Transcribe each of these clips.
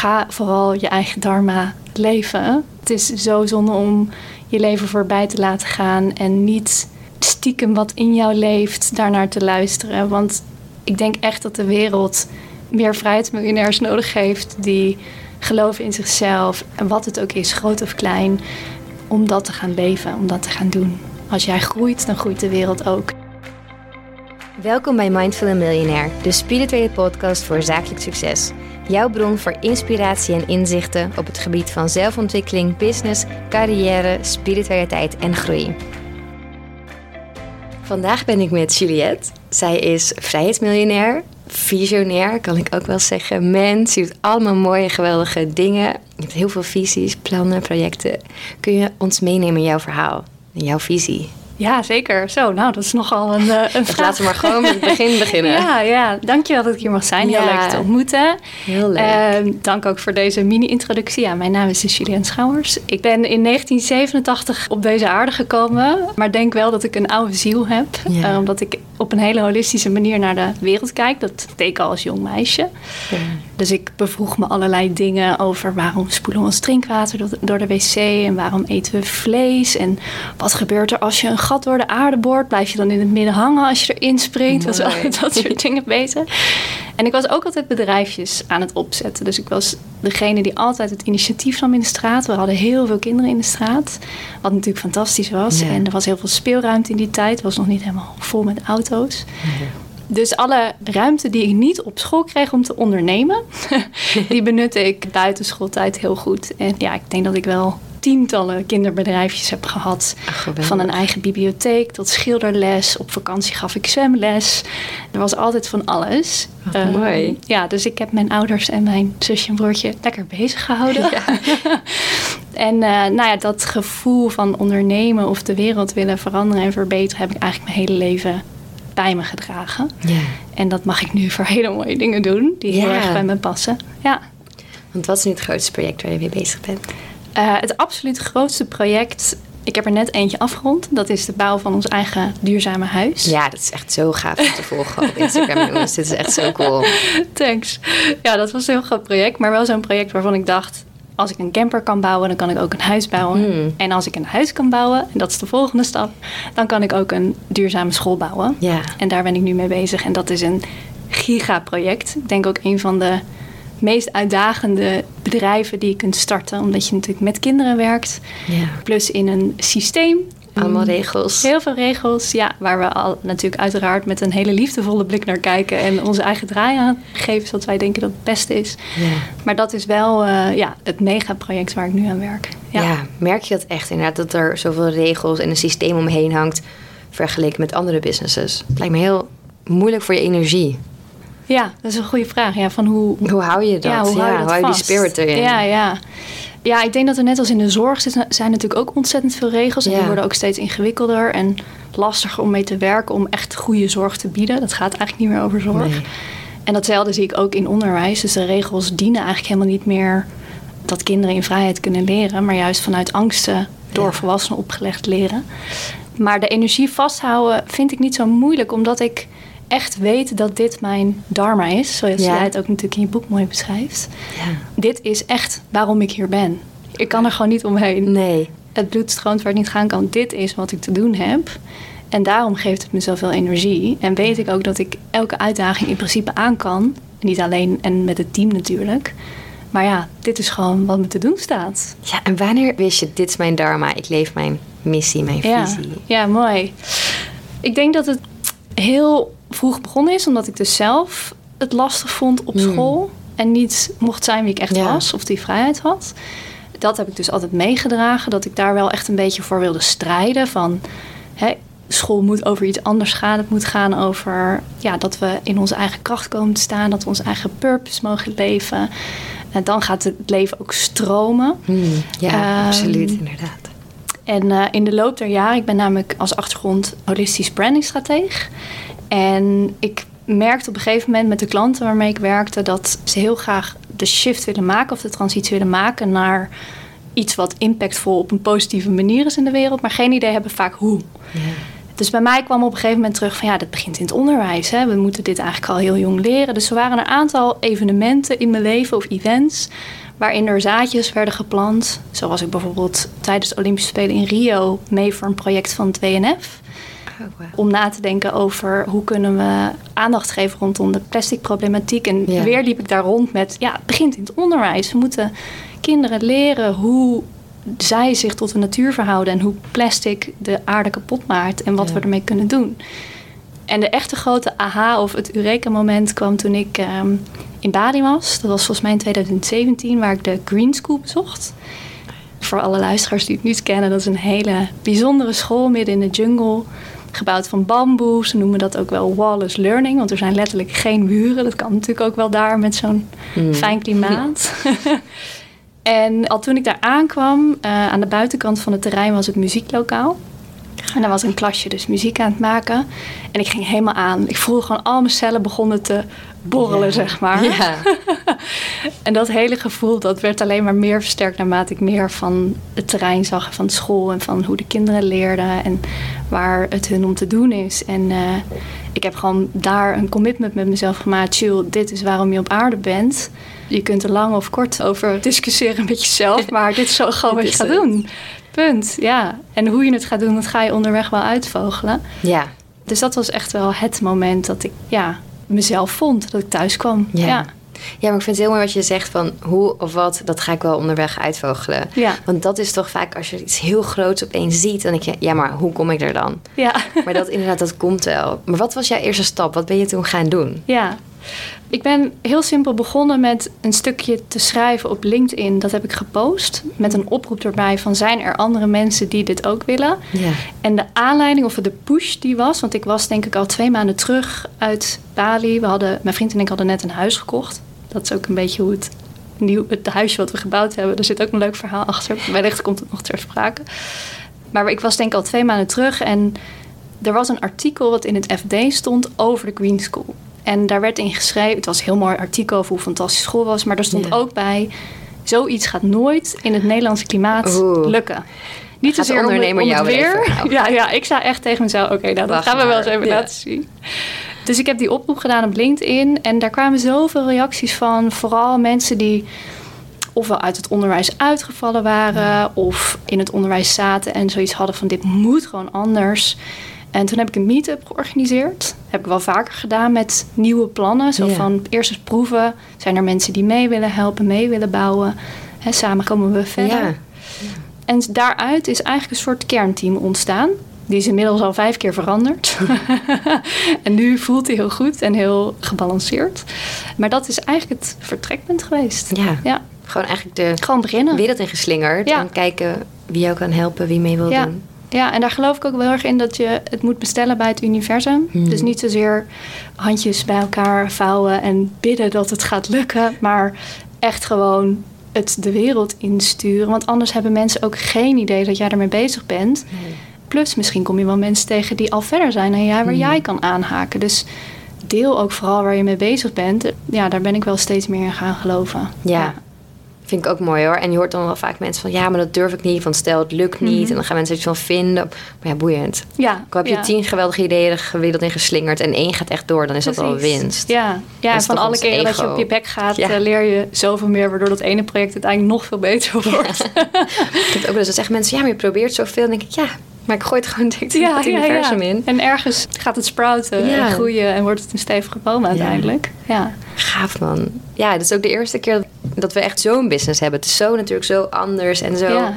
ga vooral je eigen dharma leven. Het is zo zonde om je leven voorbij te laten gaan en niet stiekem wat in jou leeft daarnaar te luisteren. Want ik denk echt dat de wereld meer vrijheidsmiljonairs nodig heeft die geloven in zichzelf en wat het ook is, groot of klein, om dat te gaan leven, om dat te gaan doen. Als jij groeit, dan groeit de wereld ook. Welkom bij Mindful Millionaire, de spirituele podcast voor zakelijk succes. Jouw bron voor inspiratie en inzichten op het gebied van zelfontwikkeling, business, carrière, spiritualiteit en groei. Vandaag ben ik met Juliette. Zij is vrijheidsmiljonair, visionair, kan ik ook wel zeggen. Mens, ze doet allemaal mooie, geweldige dingen. Je hebt heel veel visies, plannen, projecten. Kun je ons meenemen in jouw verhaal, in jouw visie? Ja, zeker. Zo, nou, dat is nogal een, uh, een vraag. Laten we maar gewoon met het begin beginnen. ja, ja, dankjewel dat ik hier mag zijn. Heel leuk te ontmoeten. Heel leuk. Uh, dank ook voor deze mini-introductie. Ja, mijn naam is Julian Schouwers. Ik ben in 1987 op deze aarde gekomen, maar denk wel dat ik een oude ziel heb. Ja. Uh, omdat ik op een hele holistische manier naar de wereld kijk. Dat deed ik al als jong meisje. Ja. Dus ik bevroeg me allerlei dingen over waarom spoelen we ons drinkwater door de, door de wc en waarom eten we vlees en wat gebeurt er als je een gat door de aarde boort, blijf je dan in het midden hangen als je erin springt, al dat soort dingen bezig. En ik was ook altijd bedrijfjes aan het opzetten, dus ik was degene die altijd het initiatief nam in de straat. We hadden heel veel kinderen in de straat, wat natuurlijk fantastisch was Ja. en er was heel veel speelruimte in die tijd, het was nog niet helemaal vol met auto's. Dus alle ruimte die ik niet op school kreeg om te ondernemen, die benutte ik buiten schooltijd heel goed. En ja, ik denk dat ik wel tientallen kinderbedrijfjes heb gehad. Ach. Van een eigen bibliotheek tot schilderles. Op vakantie gaf ik zwemles. Er was altijd van alles. Wat Eh, mooi. Ja, dus ik heb mijn ouders en mijn zusje en broertje lekker bezig gehouden. en eh, nou ja, dat gevoel van ondernemen of de wereld willen veranderen en verbeteren... heb ik eigenlijk mijn hele leven bij me gedragen. Ja. En dat mag ik nu voor hele mooie dingen doen, die heel Ja. erg bij me passen. Ja. Want wat is nu het grootste project waar je mee bezig bent? Eh, het absoluut grootste project, ik heb er net eentje afgerond. Dat is de bouw van ons eigen duurzame huis. Ja, dat is echt zo gaaf om te volgen op Instagram, jongens. Dit is echt zo cool. Thanks. Ja, dat was een heel groot project, maar wel zo'n project waarvan ik dacht... als ik een camper kan bouwen, dan kan ik ook een huis bouwen. Hmm. En als ik een huis kan bouwen, en dat is de volgende stap... dan kan ik ook een duurzame school bouwen. Ja. En daar ben ik nu mee bezig. En dat is een gigaproject. Ik denk ook een van de meest uitdagende bedrijven die je kunt starten. Omdat je natuurlijk met kinderen werkt. Ja. Plus in een systeem. Allemaal Mm, regels. Heel veel regels, ja. Waar we al natuurlijk uiteraard met een hele liefdevolle blik naar kijken. En onze eigen draai aan geven, zodat wij denken dat het beste is. Ja. Maar dat is wel eh, ja, het megaproject waar ik nu aan werk. Ja. Ja. merk je dat echt inderdaad dat er zoveel regels en een systeem omheen hangt vergeleken met andere businesses? Het lijkt me heel moeilijk voor je energie. Ja, dat is een goede vraag. Ja, van hoe, Hoe hou je dat? Ja, hoe hou je, die spirit erin? Ja, ja. Ja, ik denk dat er net als in de zorg zitten, zijn natuurlijk ook ontzettend veel regels. En Ja. die worden ook steeds ingewikkelder en lastiger om mee te werken, om echt goede zorg te bieden. Dat gaat eigenlijk niet meer over zorg. Nee. En datzelfde zie ik ook in onderwijs. Dus de regels dienen eigenlijk helemaal niet meer dat kinderen in vrijheid kunnen leren, maar juist vanuit angsten door Ja. volwassenen opgelegd leren. Maar de energie vasthouden vind ik niet zo moeilijk, omdat ik echt weet dat dit mijn dharma is. Zoals Ja. jij het ook natuurlijk in je boek mooi beschrijft. Ja. Dit is echt waarom ik hier ben. Ik kan er gewoon niet omheen. Nee. Het bloed stroomt waar het niet gaan kan. Dit is wat ik te doen heb. En daarom geeft het me zoveel energie. En weet ik ook dat ik elke uitdaging in principe aan kan. Niet alleen en met het team natuurlijk. Maar ja, dit is gewoon wat me te doen staat. Ja, en wanneer wist je, dit is mijn dharma, ik leef mijn missie, mijn Ja, visie? ja, mooi. Ik denk dat het heel vroeg begonnen is, omdat ik dus zelf het lastig vond op Hmm. school. En niet mocht zijn wie ik echt Ja. was of die vrijheid had. Dat heb ik dus altijd meegedragen. Dat ik daar wel echt een beetje voor wilde strijden. Van hè, school moet over iets anders gaan. Het moet gaan over ja, dat we in onze eigen kracht komen te staan. Dat we onze eigen purpose mogen leven. En dan gaat het leven ook stromen. Hmm, ja, Ehm, absoluut, inderdaad. En eh, in de loop der jaren, ik ben namelijk als achtergrond holistisch brandingstrateeg. En ik merkte op een gegeven moment met de klanten waarmee ik werkte dat ze heel graag de shift willen maken of de transitie willen maken naar iets wat impactvol op een positieve manier is in de wereld, maar geen idee hebben vaak hoe. Ja. Dus bij mij kwam op een gegeven moment terug van ja, dat begint in het onderwijs. Hè. We moeten dit eigenlijk al heel jong leren. Dus er waren een aantal evenementen in mijn leven of events waarin er zaadjes werden geplant. Zo was ik bijvoorbeeld tijdens de Olympische Spelen in Rio mee voor een project van het WNF. Om na te denken over hoe kunnen we aandacht geven rondom de plasticproblematiek. En Ja. weer liep ik daar rond met, ja, het begint in het onderwijs. We moeten kinderen leren hoe zij zich tot de natuur verhouden en hoe plastic de aarde kapot maakt en wat Ja. we ermee kunnen doen. En de echte grote aha of het Eureka-moment kwam toen ik ehm, in Bali was. Dat was volgens mij in 2017, waar ik de Green School bezocht. Voor alle luisteraars die het niet kennen, dat is een hele bijzondere school midden in de jungle. Gebouwd van bamboe. Ze noemen dat ook wel wallless learning, want er zijn letterlijk geen muren. Dat kan natuurlijk ook wel daar met zo'n Hmm. fijn klimaat. en al toen ik daar aankwam, eh, aan de buitenkant van het terrein was het muzieklokaal. En daar was een klasje dus muziek aan het maken. En ik ging helemaal aan. Ik voelde gewoon al mijn cellen begonnen te borrelen, Ja. zeg maar. Ja. En dat hele gevoel, dat werd alleen maar meer versterkt naarmate ik meer van het terrein zag, van school en van hoe de kinderen leerden en waar het hun om te doen is. En eh, ik heb gewoon daar een commitment met mezelf gemaakt. Chill, dit is waarom je op aarde bent. Je kunt er lang of kort over discussiëren met jezelf, maar dit is zo gewoon wat je gaat doen. Punt, ja. En hoe je het gaat doen, dat ga je onderweg wel uitvogelen. ja. Dus dat was echt wel het moment dat ik ja, mezelf vond, dat ik thuis kwam. Ja. ja. Ja, maar ik vind het heel mooi wat je zegt van hoe of wat, dat ga ik wel onderweg uitvogelen. Ja. Want dat is toch vaak als je iets heel groots opeens ziet, dan denk je, ja, maar hoe kom ik er dan? ja. Maar dat inderdaad, dat komt wel. Maar wat was jouw eerste stap? Wat ben je toen gaan doen? Ja, ik ben heel simpel begonnen met een stukje te schrijven op LinkedIn. Dat heb ik gepost met een oproep erbij van zijn er andere mensen die dit ook willen. Ja. En de aanleiding of de push die was, want ik was denk ik al twee maanden terug uit Bali. We hadden, mijn vriend en ik hadden net een huis gekocht. Dat is ook een beetje hoe het, nieuw, het huisje wat we gebouwd hebben. Er zit ook een leuk verhaal achter. Wellicht komt het nog ter sprake. Maar ik was denk ik al twee maanden terug en er was een artikel wat in het FD stond over de Green School. En daar werd in geschreven, het was een heel mooi artikel over hoe fantastisch school was, maar er stond Ja. ook bij, zoiets gaat nooit in het Nederlandse klimaat Oeh. lukken. Niet Gaat de zozeer om het, ondernemer om het jou weer even? Ja, ja, ik zei echt tegen mezelf, oké, nou, dat gaan we wel eens even Ja. laten zien. Dus ik heb die oproep gedaan op LinkedIn en daar kwamen zoveel reacties van, vooral mensen die ofwel uit het onderwijs uitgevallen waren of in het onderwijs zaten en zoiets hadden van dit moet gewoon anders. En toen heb ik een meet-up georganiseerd. Heb ik wel vaker gedaan met nieuwe plannen. Zo Ja. van eerst eens proeven. Zijn er mensen die mee willen helpen, mee willen bouwen? Hè, samen komen we verder. Ja. En daaruit is eigenlijk een soort kernteam ontstaan. Die is inmiddels al vijf keer veranderd. en nu voelt hij heel goed en heel gebalanceerd. Maar dat is eigenlijk het vertrekpunt geweest. Ja. Ja, Gewoon eigenlijk de gewoon beginnen. wereld in geslingerd. Ja. En kijken wie jou kan helpen, wie mee wil Ja. doen. Ja, en daar geloof ik ook wel heel erg in dat je het moet bestellen bij het universum. Hmm. Dus niet zozeer handjes bij elkaar vouwen en bidden dat het gaat lukken, maar echt gewoon het de wereld insturen. Want anders hebben mensen ook geen idee dat jij ermee bezig bent. Plus, misschien kom je wel mensen tegen die al verder zijn dan jij, waar Hmm. jij kan aanhaken. Dus deel ook vooral waar je mee bezig bent. Ja, daar ben ik wel steeds meer in gaan geloven. Ja. Vind ik ook mooi hoor. En je hoort dan wel vaak mensen van ja, maar dat durf ik niet. Want stel het lukt niet. Mhm. En dan gaan mensen iets van vinden. Maar ja, boeiend. Ja, Ik heb je ja. tien geweldige ideeën de wereld in geslingerd. En één gaat echt door. Dan is dat al winst. Ja, ja en van alle keren dat je op je bek gaat, Ja. eh, leer je zoveel meer, waardoor dat ene project uiteindelijk nog veel beter wordt. Ik heb ook wel eens dat zeggen mensen, ja, maar je probeert zoveel. Dan denk ik, ja, maar ik gooi het gewoon direct in het universum in. En ergens gaat het sprouten Ja. en groeien en wordt het een stevige boom uiteindelijk. Ja. Gaaf man. Ja, het is ook de eerste keer dat- we echt zo'n business hebben. Het is zo natuurlijk zo anders en zo Ja.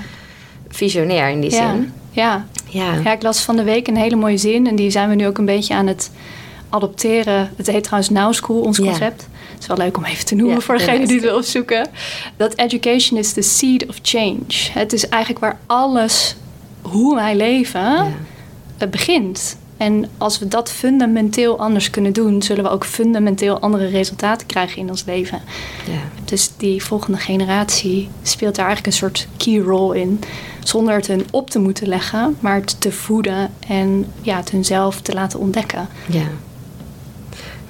visionair in die Ja. zin. Ja. Ja. ja, ik las van de week een hele mooie zin en die zijn we nu ook een beetje aan het adopteren. Het heet trouwens Now School, ons Ja. concept. Het is wel leuk om even te noemen Ja, voor degene ja, die het wil opzoeken. Dat education is the seed of change. Het is eigenlijk waar alles, hoe wij leven, begint. En als we dat fundamenteel anders kunnen doen, zullen we ook fundamenteel andere resultaten krijgen in ons leven. Ja. Dus die volgende generatie speelt daar eigenlijk een soort key role in. Zonder het hun op te moeten leggen, maar het te voeden en ja, het hunzelf te laten ontdekken. ja.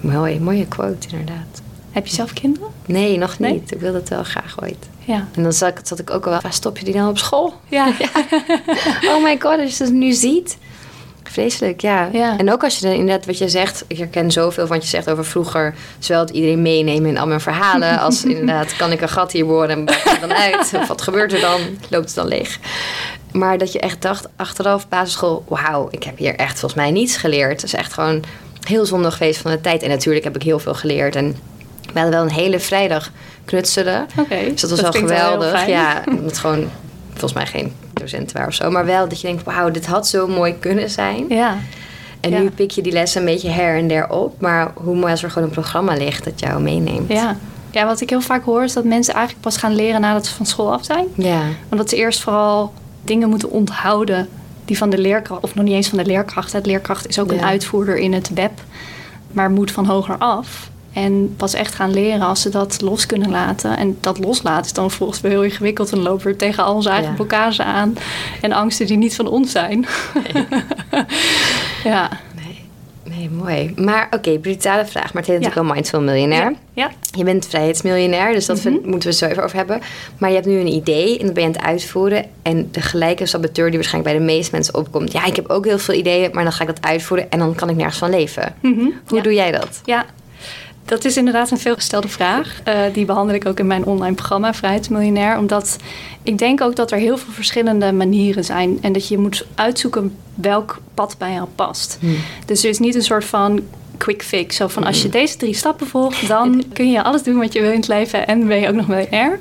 Mooi, mooie quote inderdaad. Heb je zelf kinderen? Nee, nog niet. Nee? Ik wil dat wel graag ooit. Ja. En dan zat ik, zat ik ook al wel, waar stop je die dan op school? Ja, Oh my god, als je dat nu ziet. Vreselijk, ja. Ja. En ook als je dan inderdaad wat je zegt, ik herken zoveel van wat je zegt over vroeger, zowel het iedereen meenemen in al mijn verhalen, als inderdaad, kan ik een gat hier boren en het dan uit? Of wat gebeurt er dan? Loopt het dan leeg? Maar dat je echt dacht, achteraf basisschool, wauw, ik heb hier echt volgens mij niets geleerd. Het is echt gewoon heel zonde geweest van de tijd. En natuurlijk heb ik heel veel geleerd. En we hadden wel een hele vrijdag knutselen. Dus dat was dat wel wel geweldig. fijn. ja, het gewoon volgens mij geen docenten waren of zo. Maar wel dat je denkt, wauw, dit had zo mooi kunnen zijn. Ja, En Ja. nu pik je die lessen een beetje her en der op. Maar hoe mooi als er gewoon een programma ligt dat jou meeneemt. ja. Ja, wat ik heel vaak hoor is dat mensen eigenlijk pas gaan leren nadat ze van school af zijn. Ja, Omdat ze eerst vooral dingen moeten onthouden die van de leerkracht, of nog niet eens van de leerkracht. De leerkracht is ook een uitvoerder in het web, maar moet van hoger af. En pas echt gaan leren als ze dat los kunnen laten. En dat loslaten is dan volgens mij heel ingewikkeld. En lopen we tegen al onze eigen Ja. blokkades aan. En angsten die niet van ons zijn. ja. nee, nee, mooi. Maar oké, brutale vraag. Maar het heet Ja. natuurlijk wel Mindful Miljonair. Ja. ja. Je bent vrijheidsmiljonair, dus dat Mhm. moeten we zo even over hebben. Maar je hebt nu een idee en dat ben je aan het uitvoeren. En de gelijke saboteur die waarschijnlijk bij de meeste mensen opkomt. Ja, ik heb ook heel veel ideeën, maar dan ga ik dat uitvoeren en dan kan ik nergens van leven. Mhm. Hoe doe jij dat? Ja, dat is inderdaad een veelgestelde vraag. Eh, die behandel ik ook in mijn online programma Vrijheidsmiljonair. Omdat ik denk ook dat er heel veel verschillende manieren zijn. En dat je moet uitzoeken welk pad bij jou past. Dus er is niet een soort van quick fix. Zo van als je deze drie stappen volgt, dan kun je alles doen wat je wil in het leven. En ben je ook nog miljonair.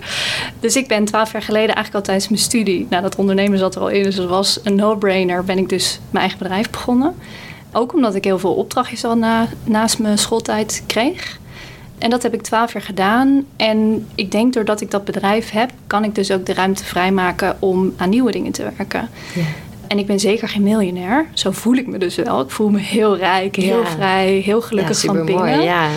Dus ik ben twaalf jaar geleden eigenlijk al tijdens mijn studie. Nou, dat ondernemen zat er al in. Dus dat was een no-brainer. Ben ik dus mijn eigen bedrijf begonnen. Ook omdat ik heel veel opdrachtjes al na, naast mijn schooltijd kreeg. En dat heb ik twaalf jaar gedaan. En ik denk doordat ik dat bedrijf heb, kan ik dus ook de ruimte vrijmaken om aan nieuwe dingen te werken. Ja. En ik ben zeker geen miljonair. Zo voel ik me dus wel. Ik voel me heel rijk, heel Ja. vrij, heel gelukkig van binnen. Ja.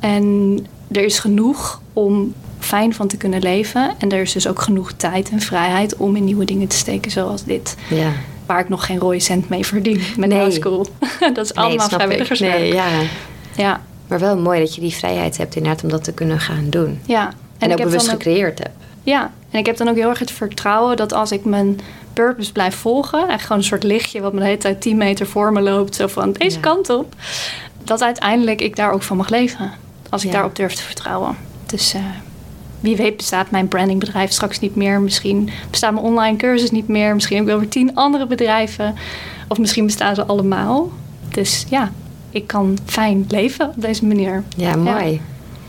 En er is genoeg om fijn van te kunnen leven. En er is dus ook genoeg tijd en vrijheid om in nieuwe dingen te steken zoals dit. ja. Waar ik nog geen rode cent mee verdien met Nee. nee. school. dat is allemaal ik. vrijwilligerswerk. Nee, ja. Ja, Maar wel mooi dat je die vrijheid hebt inderdaad om dat te kunnen gaan doen. ja. En, ik ook heb bewust ook- gecreëerd hebt. Ja, en ik heb dan ook heel erg het vertrouwen dat als ik mijn purpose blijf volgen, eigenlijk gewoon een soort lichtje wat me de hele tijd 10 meter voor me loopt, zo van deze Ja. kant op, dat uiteindelijk ik daar ook van mag leven. Als ik Ja. daarop durf te vertrouwen. Dus eh, wie weet bestaat mijn brandingbedrijf straks niet meer. Misschien bestaat mijn online cursus niet meer. Misschien heb ik wel weer tien andere bedrijven. Of misschien bestaan ze allemaal. Dus ja, ik kan fijn leven op deze manier. Ja, mooi.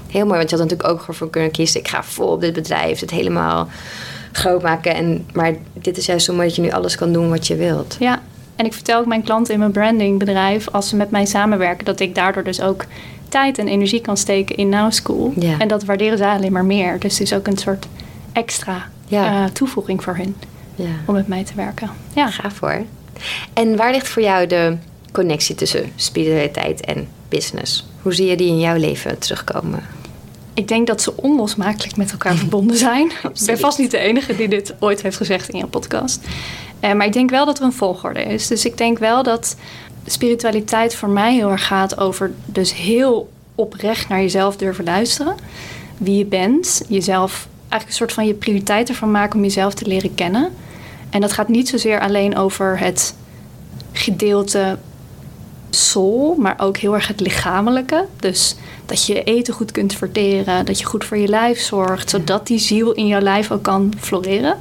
Heel mooi, want je had natuurlijk ook voor kunnen kiezen. Ik ga vol op dit bedrijf, het helemaal groot maken. En, maar dit is juist zo mooi dat je nu alles kan doen wat je wilt. Ja, en ik vertel ook mijn klanten in mijn brandingbedrijf, als ze met mij samenwerken, dat ik daardoor dus ook tijd en energie kan steken in Now School. Ja. En dat waarderen ze alleen maar meer. Dus het is ook een soort extra Ja. eh, toevoeging voor hun Ja, om met mij te werken. Ja, gaaf hoor. En waar ligt voor jou de connectie tussen spiritualiteit en business? Hoe zie je die in jouw leven terugkomen? ik denk dat ze onlosmakelijk met elkaar verbonden zijn. ik ben vast niet de enige die dit ooit heeft gezegd in je podcast. Eh, maar ik denk wel dat er een volgorde is. Dus ik denk wel dat spiritualiteit voor mij heel erg gaat over dus heel oprecht naar jezelf durven luisteren. Wie je bent, jezelf eigenlijk een soort van je prioriteit ervan maken om jezelf te leren kennen. En dat gaat niet zozeer alleen over het gedeelte soul, maar ook heel erg het lichamelijke. Dus dat je eten goed kunt verteren, dat je goed voor je lijf zorgt, zodat die ziel in jouw lijf ook kan floreren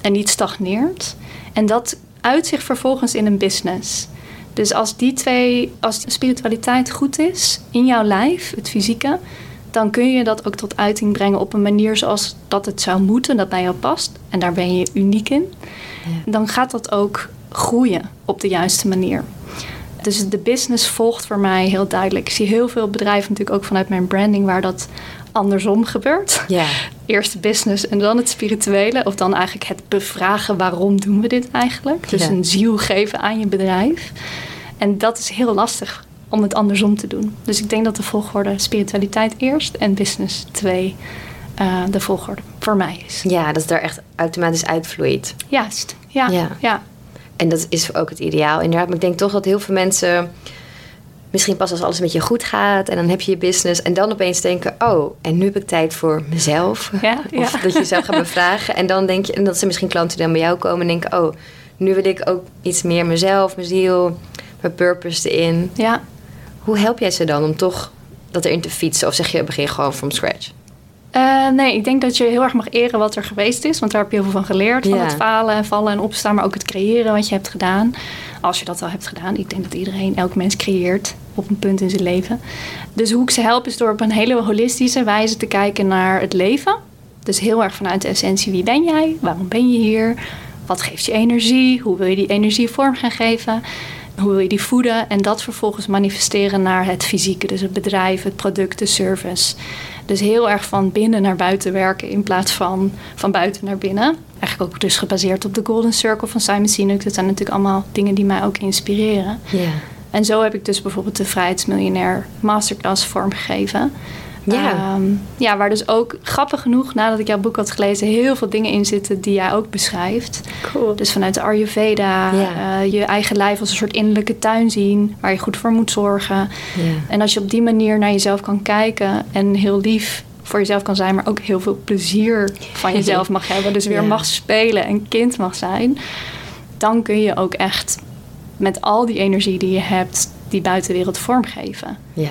en niet stagneert. En dat uit zich vervolgens in een business. Dus als die twee, als de spiritualiteit goed is in jouw lijf, het fysieke, dan kun je dat ook tot uiting brengen op een manier zoals dat het zou moeten, dat bij jou past. En daar ben je uniek in. Ja. Dan gaat dat ook groeien op de juiste manier. Dus de business volgt voor mij heel duidelijk. Ik zie heel veel bedrijven natuurlijk ook vanuit mijn branding waar dat andersom gebeurt. Ja, Eerst de business en dan het spirituele. Of dan eigenlijk het bevragen waarom doen we dit eigenlijk. Dus Ja. een ziel geven aan je bedrijf. En dat is heel lastig om het andersom te doen. Dus ik denk dat de volgorde spiritualiteit eerst en business twee eh, de volgorde voor mij is. ja, dat het er echt automatisch uitvloeit. Juist, ja. Ja. ja. En dat is ook het ideaal inderdaad. Maar ik denk toch dat heel veel mensen... Misschien pas als alles een beetje goed gaat en dan heb je je business... en dan opeens denken, oh, en nu heb ik tijd voor mezelf. Ja, Of ja. dat je jezelf gaat bevragen. En dan denk je, en dat zijn misschien klanten die dan bij jou komen en denken... oh, nu wil ik ook iets meer mezelf, mijn ziel, mijn purpose erin. Ja. Hoe help jij ze dan om toch dat erin te fietsen? Of zeg je begin gewoon from scratch? Uh, nee, ik denk dat je heel erg mag eren wat er geweest is. Want daar heb je heel veel van geleerd. Van Ja. het falen en vallen en opstaan. Maar ook het creëren wat je hebt gedaan. Als je dat al hebt gedaan. Ik denk dat iedereen, elk mens creëert op een punt in zijn leven. Dus hoe ik ze help is door op een hele holistische wijze te kijken naar het leven. Dus heel erg vanuit de essentie. Wie ben jij? Waarom ben je hier? Wat geeft je energie? Hoe wil je die energie vorm gaan geven? Hoe wil je die voeden? En dat vervolgens manifesteren naar het fysieke. Dus het bedrijf, het product, de service. Dus heel erg van binnen naar buiten werken in plaats van van buiten naar binnen. Eigenlijk ook dus gebaseerd op de Golden Circle van Simon Sinek. Dat zijn natuurlijk allemaal dingen die mij ook inspireren. Ja. En zo heb ik dus bijvoorbeeld de Vrijheidsmiljonair Masterclass vormgegeven. Ja. Ehm, ja, waar dus ook grappig genoeg, nadat ik jouw boek had gelezen, heel veel dingen in zitten die jij ook beschrijft. Cool. Dus vanuit de Ayurveda, Ja. eh, je eigen lijf als een soort innerlijke tuin zien, waar je goed voor moet zorgen. Ja. En als je op die manier naar jezelf kan kijken en heel lief voor jezelf kan zijn, maar ook heel veel plezier van jezelf mag hebben, dus weer Ja. mag spelen en kind mag zijn, dan kun je ook echt met al die energie die je hebt, die buitenwereld vormgeven. Ja.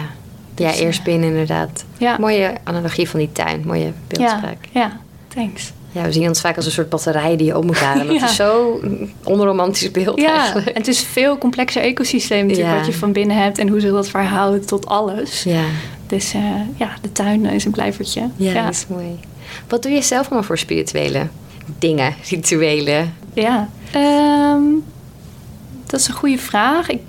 Ja, Dus, eerst eh, binnen inderdaad. Ja. Mooie analogie van die tuin. Mooie beeldspraak. Ja, ja, thanks. Ja, we zien ons vaak als een soort batterij die je op moet laden. Dat Ja. is zo'n onromantisch beeld Ja, eigenlijk. en het is veel complexer ecosysteem natuurlijk wat je van binnen hebt en hoe zich dat verhoudt tot alles. Ja, Dus eh, ja, de tuin is een blijvertje. ja, dat is mooi. Wat doe je zelf allemaal voor spirituele dingen, rituelen? Ja, ehm, dat is een goede vraag. Ik,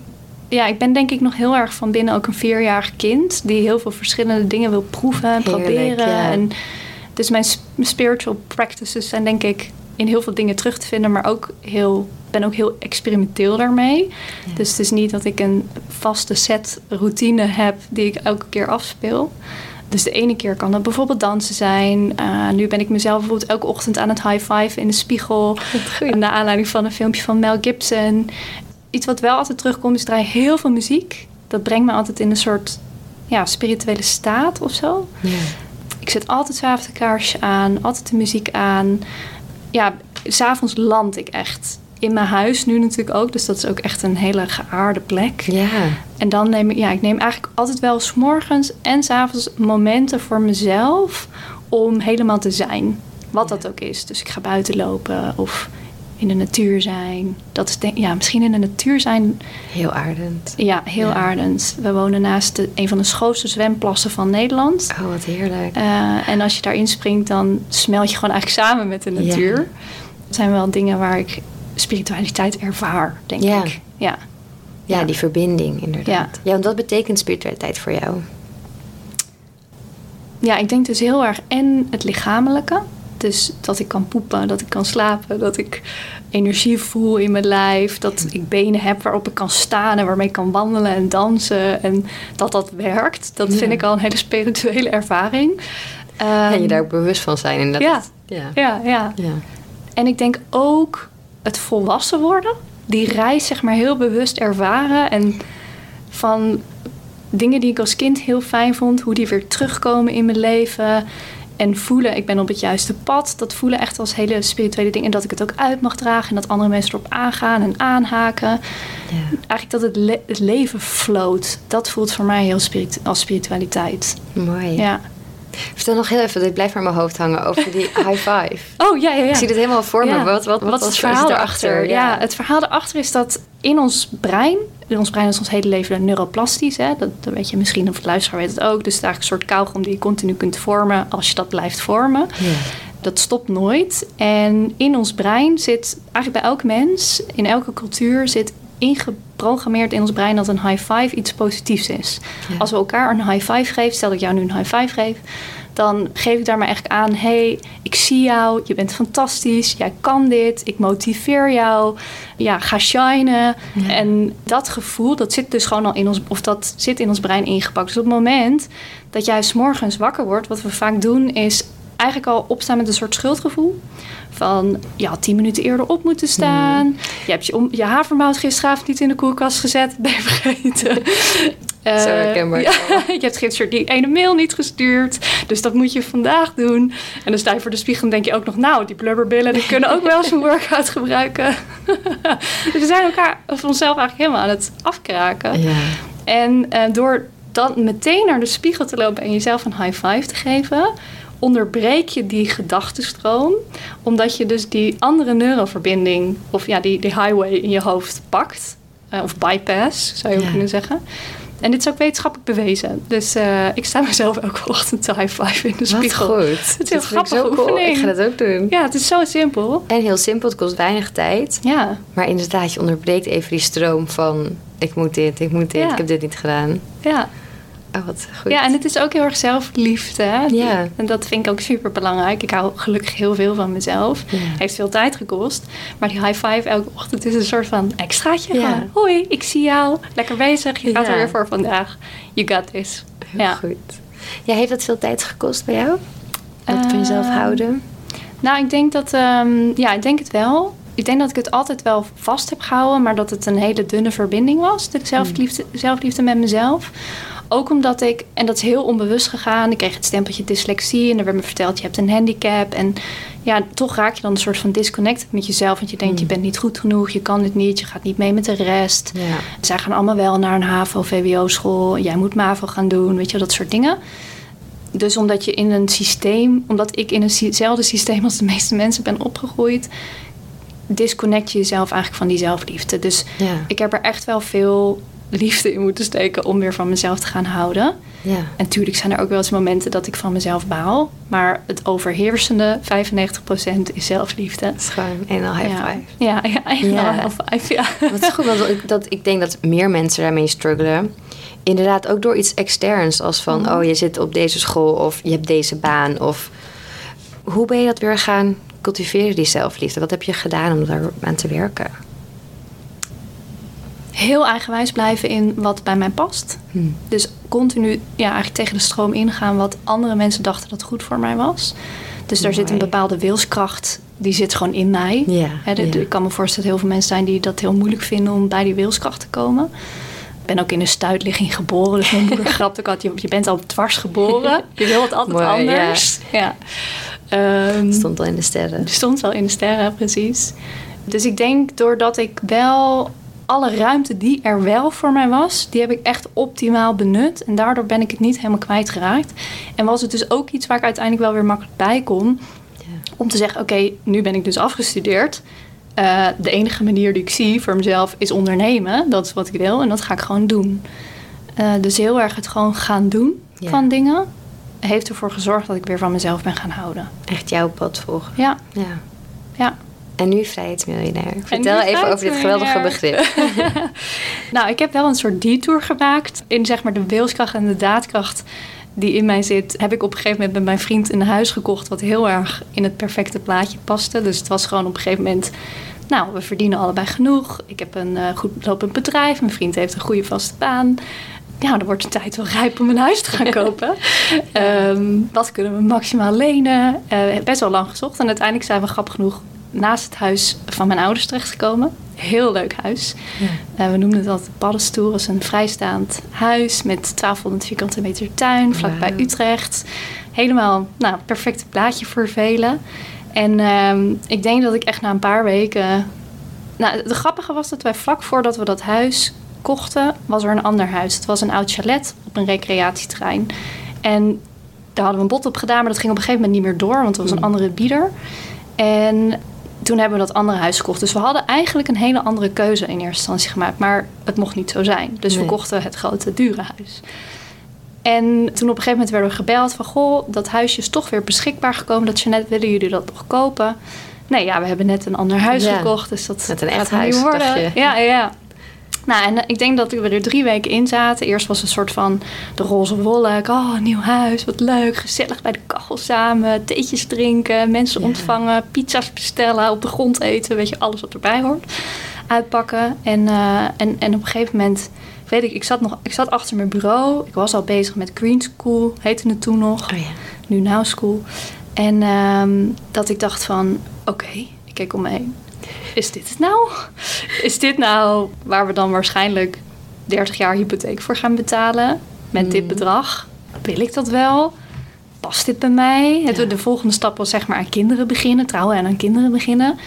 ja, ik ben denk ik nog heel erg van binnen ook een vierjarig kind... die heel veel verschillende dingen wil proeven en Heerlijk, proberen. ja. En dus mijn sp- spiritual practices zijn denk ik in heel veel dingen terug te vinden... maar ook heel, ben ook heel experimenteel daarmee. Dus het is niet dat ik een vaste set routine heb... die ik elke keer afspeel... Dus de ene keer kan dat bijvoorbeeld dansen zijn. Uh, nu ben ik mezelf bijvoorbeeld elke ochtend aan het high five in de spiegel. Naar aanleiding van een filmpje van Mel Gibson. Iets wat wel altijd terugkomt is draai heel veel muziek. Dat brengt me altijd in een soort ja, spirituele staat of zo. Ik zet altijd s'avonds een kaarsje aan, altijd de muziek aan. Ja, s'avonds land ik echt. In mijn huis nu natuurlijk ook. Dus dat is ook echt een hele geaarde plek. Ja. En dan neem ik, ja, ik neem eigenlijk altijd wel s morgens en s avonds momenten voor mezelf om helemaal te zijn. Wat dat ook is. Dus ik ga buiten lopen of in de natuur zijn. Dat is denk, ja, misschien in de natuur zijn, Heel aardend. ja, heel Ja. aardend. We wonen naast de, een van de schoonste zwemplassen van Nederland. Oh, wat heerlijk. Eh, en als je daarin springt, dan smelt je gewoon eigenlijk samen met de Ja. natuur. Dat zijn wel dingen waar ik spiritualiteit ervaar, denk Ja. ik. Ja. ja, ja. die verbinding inderdaad. Ja. want wat betekent spiritualiteit voor jou? Ja, ik denk dus heel erg en het lichamelijke. Dus dat ik kan poepen, dat ik kan slapen, dat ik energie voel in mijn lijf. Dat ik benen heb waarop ik kan staan en waarmee ik kan wandelen en dansen. En dat dat werkt. Dat vind Ja. ik al een hele spirituele ervaring. en Ehm, je daar ook bewust van zijn. En dat ja. het- ja. Ja, ja. ja. En ik denk ook het volwassen worden. Die reis zeg maar heel bewust ervaren. En van dingen die ik als kind heel fijn vond. Hoe die weer terugkomen in mijn leven. En voelen, ik ben op het juiste pad. Dat voelen echt als hele spirituele dingen. En dat ik het ook uit mag dragen. En dat andere mensen erop aangaan en aanhaken. Ja. Eigenlijk dat het, le- het leven floot. Dat voelt voor mij heel spiritu- als spiritualiteit. Mooi. Ja. Vertel nog heel even, dit blijft maar in mijn hoofd hangen, over die high five. Oh, ja, ja, ja. Ik zie dit helemaal voor me. Wat, wat, wat, Wat is het verhaal erachter? Ja. het verhaal erachter is dat in ons brein, in ons brein is ons hele leven neuroplastisch. Hè? Dat, dat weet je misschien, of het luisteraar weet het ook. Dus het is eigenlijk een soort kauwgom die je continu kunt vormen als je dat blijft vormen. Ja. Dat stopt nooit. En in ons brein zit, eigenlijk bij elk mens, in elke cultuur, zit ingeprogrammeerd in ons brein dat een high five iets positiefs is. Ja. Als we elkaar een high five geven, stel dat ik jou nu een high five geef, dan geef ik daar maar eigenlijk aan: hey, ik zie jou, je bent fantastisch, jij kan dit, ik motiveer jou, ja, ga shinen. Ja. En dat gevoel, dat zit dus gewoon al in ons, of dat zit in ons brein ingepakt. Dus op het moment dat jij 's morgens wakker wordt, wat we vaak doen, is eigenlijk al opstaan met een soort schuldgevoel. Van, je had tien minuten eerder op moeten staan. Je hebt je, om, je havermout gisteravond niet in de koelkast gezet. Ben je vergeten. Zo herkenbaar. ja, je hebt gisteren die ene mail niet gestuurd. Dus dat moet je vandaag doen. En dan sta je voor de spiegel en denk je ook nog... nou, die blubberbillen die kunnen ook wel een workout gebruiken. dus we zijn elkaar of onszelf eigenlijk helemaal aan het afkraken. Ja. En eh, door dan meteen naar de spiegel te lopen en jezelf een high five te geven, onderbreek je die gedachtenstroom, omdat je dus die andere neuroverbinding, of ja, die, die highway in je hoofd pakt, eh, of bypass zou je ook kunnen zeggen. En dit is ook wetenschappelijk bewezen. Dus eh, ik sta mezelf elke ochtend te high five in de Wat spiegel. goed. Het is zo cool. oefening. Ik ga dat ook doen. Ja, het is zo simpel. En heel simpel, het kost weinig tijd. Ja, Maar inderdaad, je onderbreekt even die stroom van... ik moet dit, ik moet dit, Ja. ik heb dit niet gedaan. ja. Oh, wat goed. Ja, en het is ook heel erg zelfliefde. Hè? Ja. En dat vind ik ook super belangrijk. Ik hou gelukkig heel veel van mezelf. Ja. Heeft veel tijd gekost. Maar die high five elke ochtend is een soort van extraatje. Ja. Van, Hoi, ik zie jou. Lekker bezig. Je gaat er weer voor vandaag. You got this. Heel ja. goed. Ja, heeft dat veel tijd gekost bij jou? Dat van jezelf Ehm, houden? Nou, ik denk dat... ehm, ja, ik denk het wel. Ik denk dat ik het altijd wel vast heb gehouden. Maar dat het een hele dunne verbinding was. De zelfliefde, zelfliefde met mezelf. Ook omdat ik, en dat is heel onbewust gegaan, ik kreeg het stempeltje dyslexie en er werd me verteld je hebt een handicap. En ja, toch raak je dan een soort van disconnected met jezelf. Want je denkt, Mm. je bent niet goed genoeg, je kan dit niet, je gaat niet mee met de rest. Ja. Zij gaan allemaal wel naar een HAVO, VWO-school. Jij moet MAVO gaan doen, weet je, dat soort dingen. Dus omdat je in een systeem, omdat ik in eenzelfde systeem als de meeste mensen ben opgegroeid, disconnect je jezelf eigenlijk van die zelfliefde. Dus Ja. ik heb er echt wel veel liefde in moeten steken om weer van mezelf te gaan houden. Ja. En natuurlijk zijn er ook wel eens momenten dat ik van mezelf baal. Maar het overheersende 95% is zelfliefde. Het is gewoon een al high ja. five. Ja, ja, echt Ja. high five, ja. Wat is goed, want ik, dat, ik denk dat meer mensen daarmee struggelen. Inderdaad, ook door iets externs. Als van, Mhm. oh, je zit op deze school of je hebt deze baan. Of hoe ben je dat weer gaan cultiveren, die zelfliefde? Wat heb je gedaan om daar aan te werken? Heel eigenwijs blijven in wat bij mij past. Hm. Dus continu ja, eigenlijk tegen de stroom ingaan wat andere mensen dachten dat goed voor mij was. Dus daar zit een bepaalde wilskracht, die zit gewoon in mij. Ja, Hè, de- de- ja. Ik kan me voorstellen dat heel veel mensen zijn die dat heel moeilijk vinden om bij die wilskracht te komen. Ik ben ook in een stuitligging geboren, dus mijn moeder grapt ook altijd, je, je bent al dwars geboren. Je wil het altijd Mooi, anders. Ja. Ehm, stond al in de sterren. stond wel in de sterren, precies. Dus ik denk doordat ik wel alle ruimte die er wel voor mij was, die heb ik echt optimaal benut. En daardoor ben ik het niet helemaal kwijtgeraakt. En was het dus ook iets waar ik uiteindelijk wel weer makkelijk bij kon. Ja. Om te zeggen, oké, nu ben ik dus afgestudeerd. Eh, de enige manier die ik zie voor mezelf is ondernemen. Dat is wat ik wil en dat ga ik gewoon doen. Eh, dus heel erg het gewoon gaan doen Ja. van dingen... heeft ervoor gezorgd dat ik weer van mezelf ben gaan houden. Echt jouw pad volgen. Ja, Ja. ja. En nu vrijheidsmiljonair. Vertel even over dit geweldige begrip. nou, ik heb wel een soort detour gemaakt. In zeg maar de wilskracht en de daadkracht die in mij zit... heb ik op een gegeven moment met mijn vriend een huis gekocht... wat heel erg in het perfecte plaatje paste. Dus het was gewoon op een gegeven moment... Nou, we verdienen allebei genoeg. Ik heb een eh, goed lopend bedrijf. Mijn vriend heeft een goede vaste baan. Ja, dan wordt de tijd wel rijp om een huis te gaan kopen. Ehm, wat kunnen we maximaal lenen? Eh, best wel lang gezocht. En uiteindelijk zijn we grappig genoeg naast het huis van mijn ouders terechtgekomen. Heel leuk huis. Eh, we noemden het altijd Paddenstoel. Het is een vrijstaand huis met 1200 vierkante meter tuin, vlakbij. Utrecht. Helemaal, nou, perfecte plaatje voor velen. En ehm, ik denk dat ik echt na een paar weken... Nou, het grappige was dat wij vlak voordat we dat huis kochten, was er een ander huis. Het was een oud chalet op een recreatieterrein. En daar hadden we een bod op gedaan, maar dat ging op een gegeven moment niet meer door, want er was een Hmm. andere bieder. En toen hebben we dat andere huis gekocht. Dus we hadden eigenlijk een hele andere keuze in eerste instantie gemaakt. Maar het mocht niet zo zijn. Dus we kochten het grote, dure huis. En toen op een gegeven moment werden we gebeld van... goh, dat huisje is toch weer beschikbaar gekomen. Dat je net willen jullie dat nog kopen? Nee, ja, we hebben net een ander huis Ja. gekocht. Dus dat Met een gaat echt niet huis, worden. Ja, ja, ja. Nou, en ik denk dat we er drie weken in zaten. Eerst was het een soort van de roze wolk. Oh, nieuw huis, wat leuk. Gezellig bij de kachel samen. Theetjes drinken, mensen Ja. ontvangen. Pizza's bestellen, op de grond eten. Weet je, alles wat erbij hoort. Uitpakken. En, eh, en, en op een gegeven moment... Weet ik, ik zat, nog, ik zat achter mijn bureau. Ik was al bezig met Green School, heette het toen nog Oh ja. nu Now School. En ehm, dat ik dacht van, oké, ik keek om me heen. Is dit het nou? Is dit nou waar we dan waarschijnlijk 30 jaar hypotheek voor gaan betalen met dit Mm. bedrag. Wil ik dat wel? Past dit bij mij? Het, Ja. De volgende stap was zeg maar aan kinderen beginnen, trouwen en aan kinderen beginnen.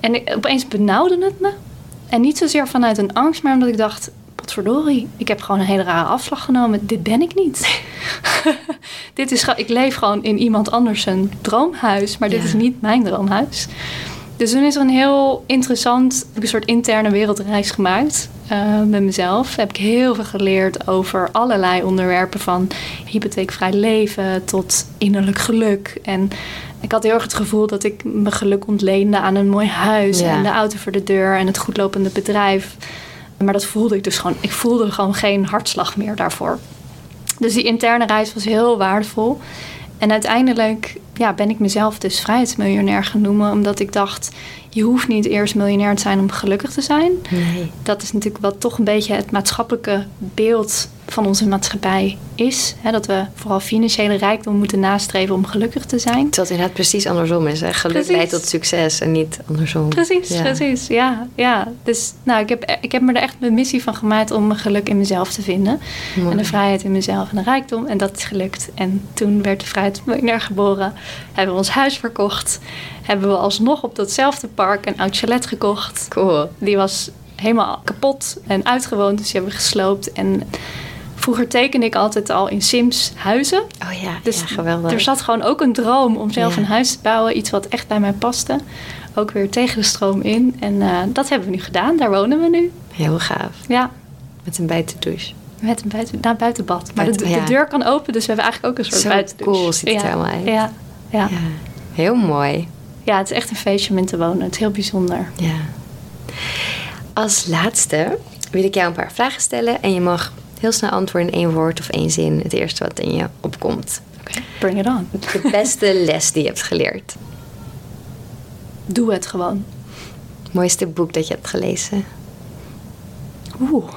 En ik, opeens benauwde het me. En niet zozeer vanuit een angst, maar omdat ik dacht... Potverdorie, ik heb gewoon een hele rare afslag genomen. Dit ben ik niet. dit is, ik leef gewoon in iemand anders een droomhuis. Maar dit Ja. is niet mijn droomhuis. Dus toen is er een heel interessant, een soort interne wereldreis gemaakt eh, met mezelf. Heb ik heel veel geleerd over allerlei onderwerpen van hypotheekvrij leven tot innerlijk geluk. En ik had heel erg het gevoel dat ik mijn geluk ontleende aan een mooi huis Ja. en de auto voor de deur en het goedlopende bedrijf. Maar dat voelde ik dus gewoon. Ik voelde gewoon geen hartslag meer daarvoor. Dus die interne reis was heel waardevol. En uiteindelijk ja, ben ik mezelf dus vrijheidsmiljonair gaan noemen. Omdat ik dacht, je hoeft niet eerst miljonair te zijn om gelukkig te zijn. Nee. Dat is natuurlijk wat toch een beetje het maatschappelijke beeld van onze maatschappij is. Hè, dat we vooral financiële rijkdom moeten nastreven om gelukkig te zijn. Het inderdaad precies andersom is. Hè? Geluk Precies. leidt tot succes en niet andersom. Precies, Ja. precies. Ja, ja. Dus nou, ik, heb, ik heb me er echt mijn missie van gemaakt om mijn geluk in mezelf te vinden. Mooi. En de vrijheid in mezelf en de rijkdom. En dat is gelukt. En toen werd de vrijheidsmiljonair geboren. Hebben we ons huis verkocht. Hebben we alsnog op datzelfde park een oud chalet gekocht. Cool. Die was helemaal kapot en uitgewoond. Dus die hebben we gesloopt. En vroeger tekende ik altijd al in Sims huizen. Oh ja, Dus ja geweldig. er zat gewoon ook een droom om zelf Ja. een huis te bouwen. Iets wat echt bij mij paste. Ook weer tegen de stroom in. En eh, dat hebben we nu gedaan. Daar wonen we nu. Heel gaaf. Ja, Met een buitendouche. met een buiten, nou, buitenbad. Maar de, Buiten- de ja. deur kan open, dus we hebben eigenlijk ook een soort Zo buitendouche. cool ziet het er helemaal uit. Ja. Ja. Heel mooi. Het is echt een feestje om in te wonen. Het is heel bijzonder. Ja. Als laatste wil ik jou een paar vragen stellen. En je mag heel snel antwoorden in één woord of één zin. Het eerste wat in je opkomt. Oké, bring it on. De beste les die je hebt geleerd. Doe het gewoon. Mooiste boek dat je hebt gelezen. Oeh.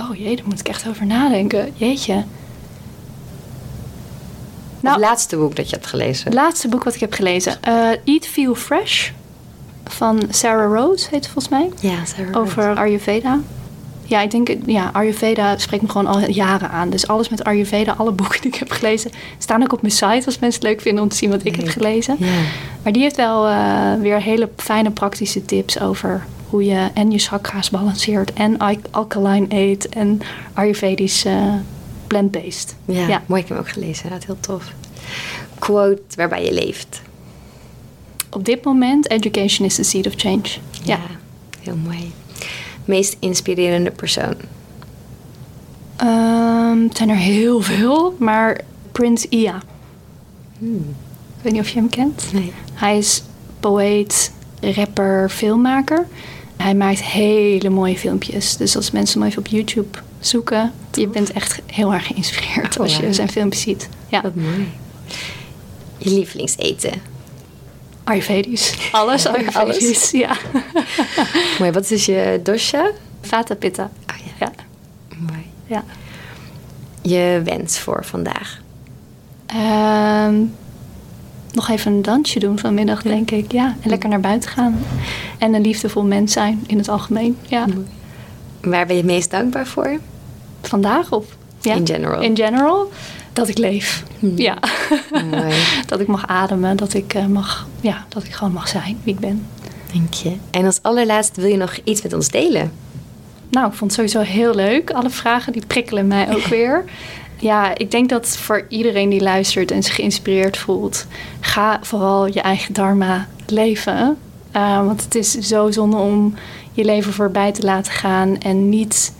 Oh jee, daar moet ik echt over nadenken. Jeetje. Nou, het laatste boek dat je hebt gelezen. Het laatste boek wat ik heb gelezen. eh, Eat, Feel Fresh. Van Sarah Rose heet het volgens mij. ja, Sarah Over Ayurveda. Ja, ik denk, ja, Ayurveda spreekt me gewoon al jaren aan. Dus alles met Ayurveda, alle boeken die ik heb gelezen, staan ook op mijn site als mensen het leuk vinden om te zien wat ik heb gelezen. Ja. Maar die heeft wel eh, weer hele fijne praktische tips over hoe je en je chakra's balanceert en al- alkaline eet en Ayurvedisch eh, plant-based. Ja, Ja. mooi. Ik heb hem ook gelezen. Inderdaad, heel tof. Quote waarbij je leeft. Op dit moment, education is the seed of change. Ja. heel mooi. Meest inspirerende persoon. Ehm, het zijn er heel veel, maar Prince Ia. Hmm. Ik weet niet of je hem kent. Nee. Hij is poëet, rapper, filmmaker. Hij maakt hele mooie filmpjes. Dus als mensen hem even op YouTube zoeken, je bent echt heel erg geïnspireerd Oh, als je ja. zijn filmpjes ziet. Ja, Wat mooi. Je lievelingseten. Ayurvedisch. Alles Ayurvedisch, ja. mooi. Wat is je dosha? Vata Pitta. Oh ja. Ja, Mooi. ja. Je wens voor vandaag. Ehm, nog even een dansje doen vanmiddag, denk ik. Ja, en lekker naar buiten gaan. En een liefdevol mens zijn in het algemeen. Ja. Waar ben je het meest dankbaar voor? Vandaag of? Ja. In general. In general. Dat ik leef. Hmm. Ja. Mooi. dat ik mag ademen. Dat ik, eh, mag, ja, dat ik gewoon mag zijn wie ik ben. Dank je. En als allerlaatste wil je nog iets met ons delen? Nou, ik vond het sowieso heel leuk. Alle vragen die prikkelen mij ook weer. Ja, ik denk dat voor iedereen die luistert en zich geïnspireerd voelt, ga vooral je eigen dharma leven. Uh, want het is zo zonde om je leven voorbij te laten gaan en niet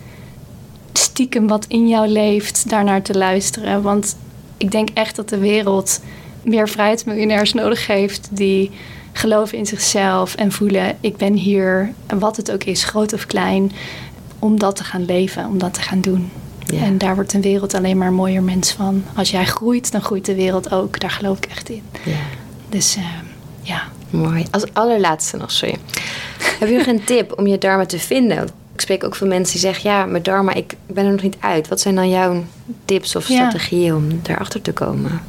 stiekem wat in jou leeft daarnaar te luisteren. Want ik denk echt dat de wereld meer vrijheidsmiljonairs nodig heeft die geloven in zichzelf en voelen: ik ben hier, wat het ook is, groot of klein, om dat te gaan leven, om dat te gaan doen. Ja. En daar wordt een wereld alleen maar een mooier mens van. Als jij groeit, dan groeit de wereld ook. Daar geloof ik echt in. Ja. Dus uh, ja. Mooi. Als allerlaatste nog, sorry. Heb je nog een tip om je dharma te vinden? Ik spreek ook veel mensen die zeggen: Ja, mijn dharma, ik ben er nog niet uit. Wat zijn dan jouw tips of strategieën om daarachter te komen?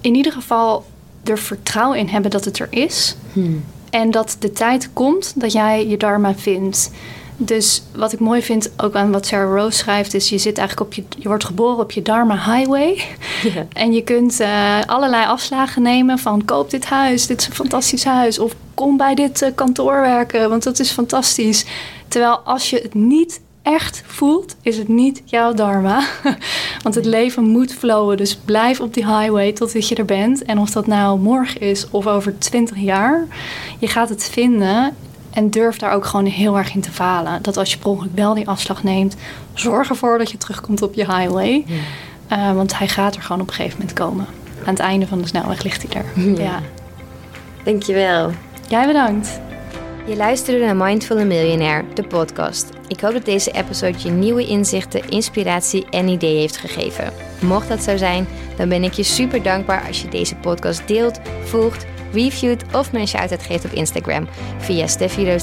In ieder geval er vertrouwen in hebben dat het er is. Hmm. En dat de tijd komt dat jij je dharma vindt. Dus wat ik mooi vind, ook aan wat Sarah Rose schrijft, is je zit eigenlijk op je, je wordt geboren op je Dharma Highway. Ja. En je kunt uh, allerlei afslagen nemen van koop dit huis, dit is een fantastisch huis. Of kom bij dit uh, kantoor werken, want dat is fantastisch. Terwijl als je het niet echt voelt, is het niet jouw dharma. Want het leven moet flowen. Dus blijf op die highway totdat je er bent. En of dat nou morgen is of over 20 jaar, je gaat het vinden. En durf daar ook gewoon heel erg in te falen. Dat als je per ongeluk wel die afslag neemt, zorg ervoor dat je terugkomt op je highway. Ja. Uh, want hij gaat er gewoon op een gegeven moment komen. Aan het einde van de snelweg ligt hij er. Ja. ja. Dankjewel. Jij bedankt. Je luisterde naar Mindful Millionaire, de podcast. Ik hoop dat deze episode je nieuwe inzichten, inspiratie en ideeën heeft gegeven. Mocht dat zo zijn, dan ben ik je super dankbaar als je deze podcast deelt, volgt, reviewt of me een shout-out geeft op Instagram via Steffi Roos.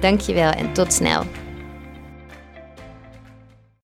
Dankjewel en tot snel.